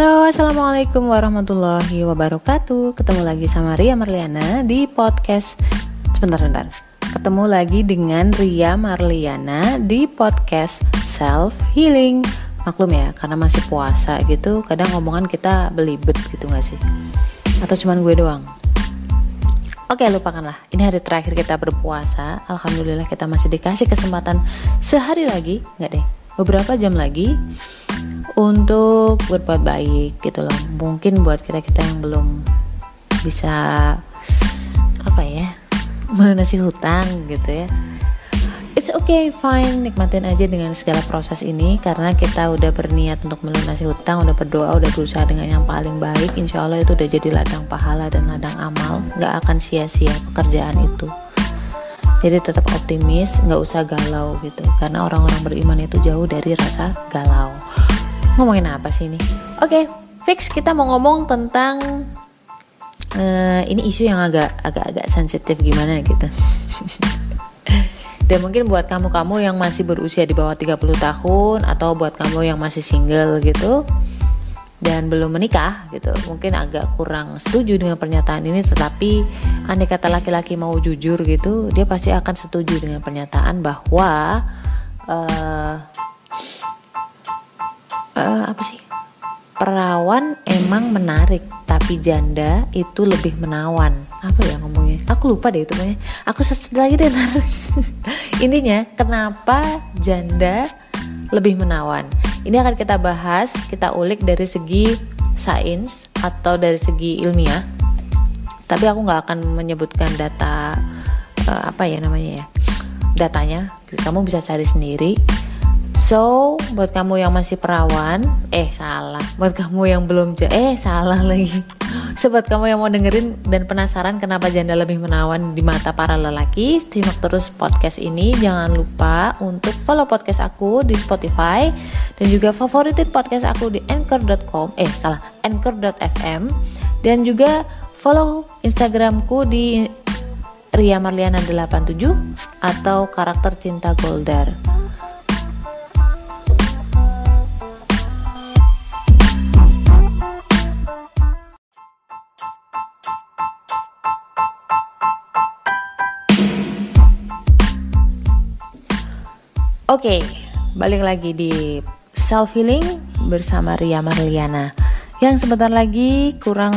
Halo, assalamualaikum warahmatullahi wabarakatuh. Ketemu lagi sama Ria Marliana di podcast. Sebentar, sebentar. Ketemu lagi dengan Ria Marliana di podcast Self Healing. Maklum ya, karena masih puasa gitu, kadang ngomongan kita belibet gitu gak sih? Atau cuman gue doang? Oke, lupakanlah. Ini hari terakhir kita berpuasa. Alhamdulillah kita masih dikasih kesempatan sehari lagi, nggak deh, beberapa jam lagi untuk berbuat baik gitu loh. Mungkin buat kita kita yang belum bisa apa ya melunasi hutang gitu ya. It's okay, fine, nikmatin aja dengan segala proses ini karena kita udah berniat untuk melunasi hutang, udah berdoa, udah berusaha dengan yang paling baik. Insya Allah itu udah jadi ladang pahala dan ladang amal, nggak akan sia-sia pekerjaan itu. Jadi tetap optimis, nggak usah galau gitu, karena orang-orang beriman itu jauh dari rasa galau ngomongin apa sih ini? Oke, okay, fix kita mau ngomong tentang uh, ini isu yang agak agak agak sensitif gimana gitu. Dan mungkin buat kamu-kamu yang masih berusia di bawah 30 tahun atau buat kamu yang masih single gitu dan belum menikah gitu mungkin agak kurang setuju dengan pernyataan ini tetapi andai kata laki-laki mau jujur gitu dia pasti akan setuju dengan pernyataan bahwa uh, uh, apa sih? Perawan emang menarik tapi janda itu lebih menawan. Apa ya ngomongnya? Aku lupa deh itu namanya. Aku search lagi deh intinya kenapa janda lebih menawan? Ini akan kita bahas kita ulik dari segi sains atau dari segi ilmiah. Tapi aku nggak akan menyebutkan data uh, apa ya namanya ya datanya. Kamu bisa cari sendiri So, buat kamu yang masih perawan, eh salah. Buat kamu yang belum eh salah lagi. So, buat kamu yang mau dengerin dan penasaran kenapa janda lebih menawan di mata para lelaki, simak terus podcast ini. Jangan lupa untuk follow podcast aku di Spotify dan juga favoritin podcast aku di anchor.com, eh salah, anchor.fm dan juga follow Instagramku di Ria Marliana 87 atau karakter cinta Goldar. Oke, balik lagi di self healing bersama Ria Marliana. Yang sebentar lagi kurang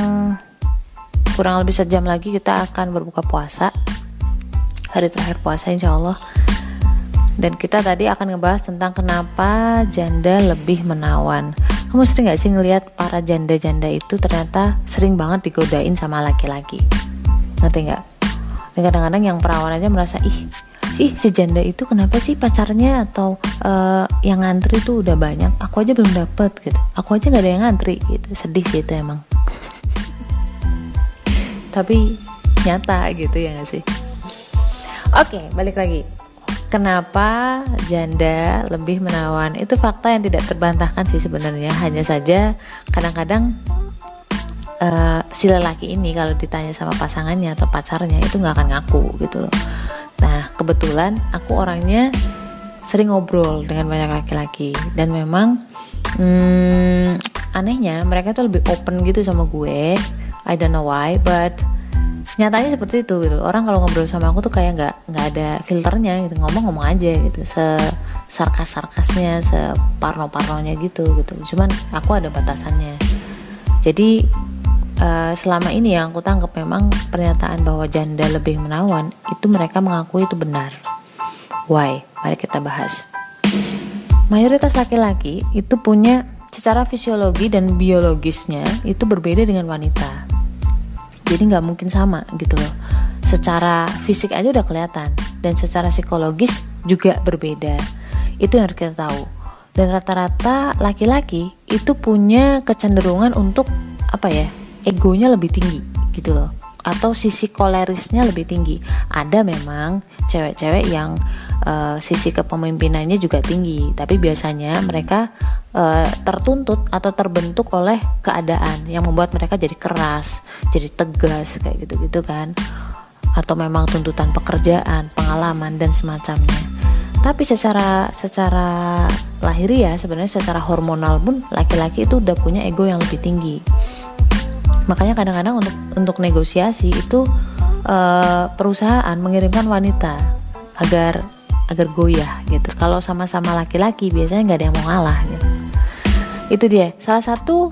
kurang lebih sejam lagi kita akan berbuka puasa. Hari terakhir puasa insya Allah. Dan kita tadi akan ngebahas tentang kenapa janda lebih menawan. Kamu sering gak sih ngelihat para janda-janda itu ternyata sering banget digodain sama laki-laki? Ngerti nggak? Dan kadang-kadang yang perawan aja merasa ih ih si janda itu kenapa sih pacarnya atau uh, yang ngantri tuh udah banyak? Aku aja belum dapet gitu. Aku aja nggak ada yang ngantri gitu. Sedih sih itu emang. Tapi nyata gitu ya gak sih? Oke balik lagi. Kenapa janda lebih menawan? Itu fakta yang tidak terbantahkan sih sebenarnya. Hanya saja kadang-kadang uh, si lelaki ini kalau ditanya sama pasangannya atau pacarnya itu nggak akan ngaku gitu loh Nah, kebetulan aku orangnya sering ngobrol dengan banyak laki-laki dan memang hmm, anehnya mereka tuh lebih open gitu sama gue. I don't know why, but nyatanya seperti itu gitu. Orang kalau ngobrol sama aku tuh kayak nggak nggak ada filternya gitu, ngomong-ngomong aja gitu, se sarkas-sarkasnya, se parno-parnonya gitu gitu. Cuman aku ada batasannya. Jadi uh, selama ini yang aku tangkap memang pernyataan bahwa janda lebih menawan itu mereka mengakui itu benar. Why? Mari kita bahas. Mayoritas laki-laki itu punya secara fisiologi dan biologisnya itu berbeda dengan wanita. Jadi nggak mungkin sama gitu loh. Secara fisik aja udah kelihatan dan secara psikologis juga berbeda. Itu yang harus kita tahu. Dan rata-rata laki-laki itu punya kecenderungan untuk apa ya? Egonya lebih tinggi gitu loh. Atau sisi kolerisnya lebih tinggi. Ada memang cewek-cewek yang uh, sisi kepemimpinannya juga tinggi tapi biasanya mereka uh, tertuntut atau terbentuk oleh keadaan yang membuat mereka jadi keras jadi tegas kayak gitu-gitu kan. Atau memang tuntutan pekerjaan pengalaman dan semacamnya. Tapi secara secara lahir ya sebenarnya secara hormonal pun laki-laki itu udah punya ego yang lebih tinggi makanya kadang-kadang untuk untuk negosiasi itu uh, perusahaan mengirimkan wanita agar agar goyah gitu. Kalau sama-sama laki-laki biasanya nggak ada yang mau ngalah gitu. Itu dia. Salah satu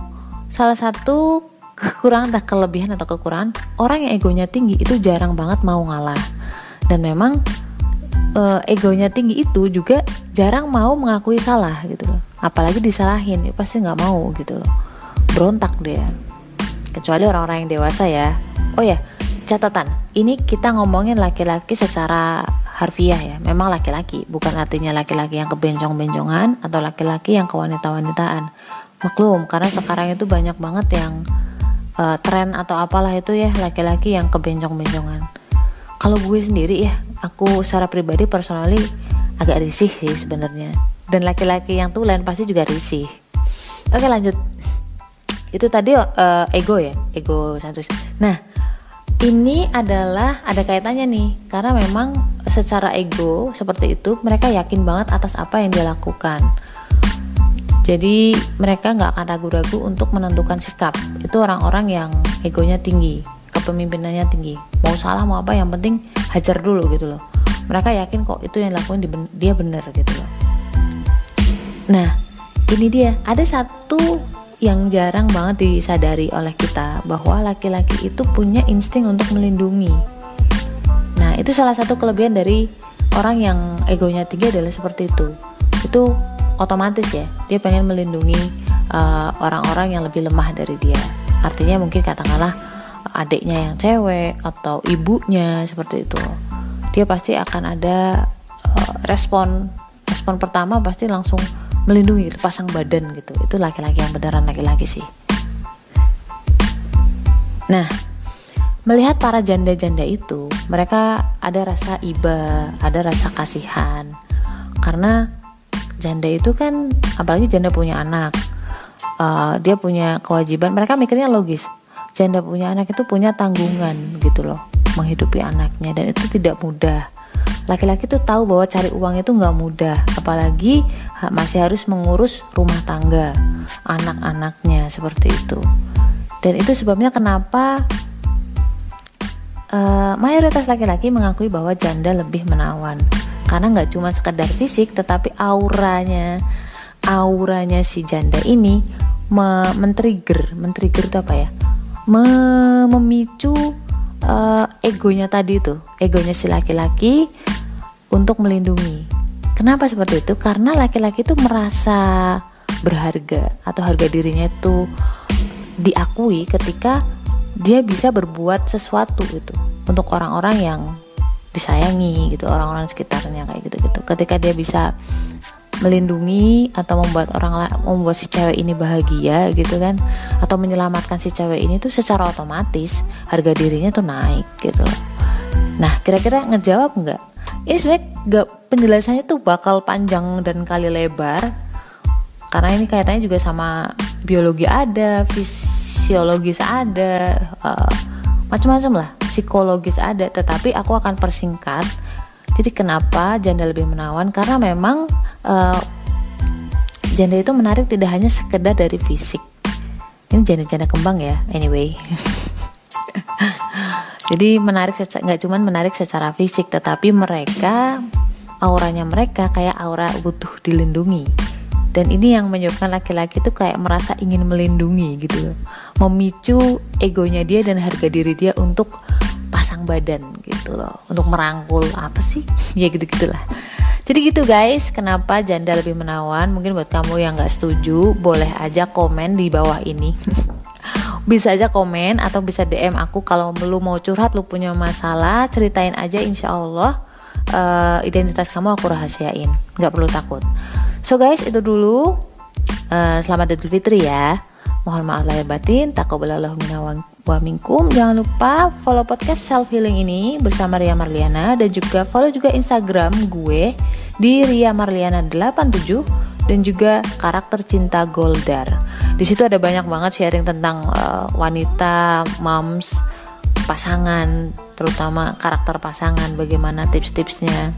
salah satu kekurangan tak kelebihan atau kekurangan orang yang egonya tinggi itu jarang banget mau ngalah. Dan memang uh, egonya tinggi itu juga jarang mau mengakui salah gitu apalagi disalahin ya pasti nggak mau gitu berontak dia kecuali orang-orang yang dewasa ya. Oh ya catatan. Ini kita ngomongin laki-laki secara harfiah ya. Memang laki-laki bukan artinya laki-laki yang kebencong-bencongan atau laki-laki yang kewanita-wanitaan. Maklum karena sekarang itu banyak banget yang uh, tren atau apalah itu ya laki-laki yang kebencong-bencongan kalau gue sendiri ya aku secara pribadi personally agak risih sih sebenarnya. Dan laki-laki yang tulen pasti juga risih. Oke lanjut itu tadi uh, ego ya? Ego santus nah ini adalah ada kaitannya nih. Karena memang secara ego seperti itu mereka yakin banget atas apa yang dia lakukan. Jadi mereka nggak akan ragu-ragu untuk menentukan sikap. Itu orang-orang yang egonya tinggi kepemimpinannya tinggi. Mau salah mau apa yang penting hajar dulu gitu loh. Mereka yakin kok itu yang lakuin dia bener gitu loh. Nah ini dia. Ada satu yang jarang banget disadari oleh kita bahwa laki-laki itu punya insting untuk melindungi. Nah, itu salah satu kelebihan dari orang yang egonya tinggi adalah seperti itu. Itu otomatis ya, dia pengen melindungi uh, orang-orang uh, yang lebih lemah dari dia. Artinya mungkin katakanlah adiknya yang cewek atau ibunya seperti itu. Dia pasti akan ada uh, respon respon pertama pasti langsung melindungi pasang badan gitu. Itu laki-laki yang beneran laki-laki sih. Nah melihat para janda-janda itu mereka ada rasa iba ada rasa kasihan. Karena janda itu kan apalagi janda punya anak uh, dia punya kewajiban mereka mikirnya logis. Janda punya anak itu punya tanggungan gitu loh menghidupi anaknya. Dan itu tidak mudah laki-laki tuh tahu bahwa cari uang itu nggak mudah apalagi masih harus mengurus rumah tangga anak-anaknya seperti itu. Dan itu sebabnya kenapa uh, mayoritas laki-laki mengakui bahwa janda lebih menawan. Karena nggak cuma sekedar fisik tetapi auranya auranya si janda ini me men-trigger men-trigger itu apa ya? Me memicu uh, egonya tadi itu egonya si laki-laki untuk melindungi. Kenapa seperti itu? Karena laki-laki itu merasa berharga atau harga dirinya itu diakui ketika dia bisa berbuat sesuatu itu untuk orang-orang yang disayangi gitu, orang-orang sekitarnya kayak gitu-gitu. Ketika dia bisa melindungi atau membuat orang membuat si cewek ini bahagia gitu kan atau menyelamatkan si cewek ini tuh secara otomatis harga dirinya tuh naik gitu loh. Nah, kira-kira ngejawab nggak ini sebenarnya gak penjelasannya tuh bakal panjang dan kali lebar karena ini kaitannya juga sama biologi ada fisiologis ada uh, macam-macam lah psikologis ada tetapi aku akan persingkat jadi kenapa janda lebih menawan karena memang uh, janda itu menarik tidak hanya sekedar dari fisik ini janda-janda kembang ya anyway Jadi menarik nggak cuma menarik secara fisik, tetapi mereka auranya mereka kayak aura butuh dilindungi. Dan ini yang menyebabkan laki-laki itu kayak merasa ingin melindungi gitu Memicu egonya dia dan harga diri dia untuk pasang badan gitu loh. Untuk merangkul apa sih? ya gitu-gitulah. Jadi gitu guys, kenapa janda lebih menawan? Mungkin buat kamu yang gak setuju, boleh aja komen di bawah ini. bisa aja komen atau bisa DM aku. Kalau lu mau curhat lu punya masalah ceritain aja insya Allah uh, identitas kamu aku rahasiain. Nggak perlu takut. So guys itu dulu. Uh, selamat Idul Fitri ya. Mohon maaf lahir batin. Takobbalallahu minna wa minkum jangan lupa follow podcast self healing ini bersama Ria Marliana dan juga follow juga Instagram gue di Ria Marliana 87 dan juga karakter cinta Goldar. Di situ ada banyak banget sharing tentang uh, wanita, moms, pasangan, terutama karakter pasangan, bagaimana tips-tipsnya.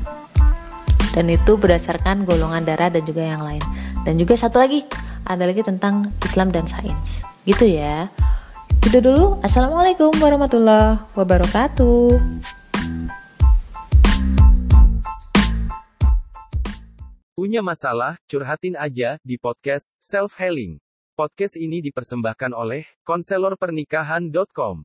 dan itu berdasarkan golongan darah dan juga yang lain dan juga satu lagi ada lagi tentang Islam dan sains gitu ya itu dulu assalamualaikum warahmatullahi wabarakatuh Punya masalah, curhatin aja di podcast Self Healing. Podcast ini dipersembahkan oleh konselorpernikahan.com.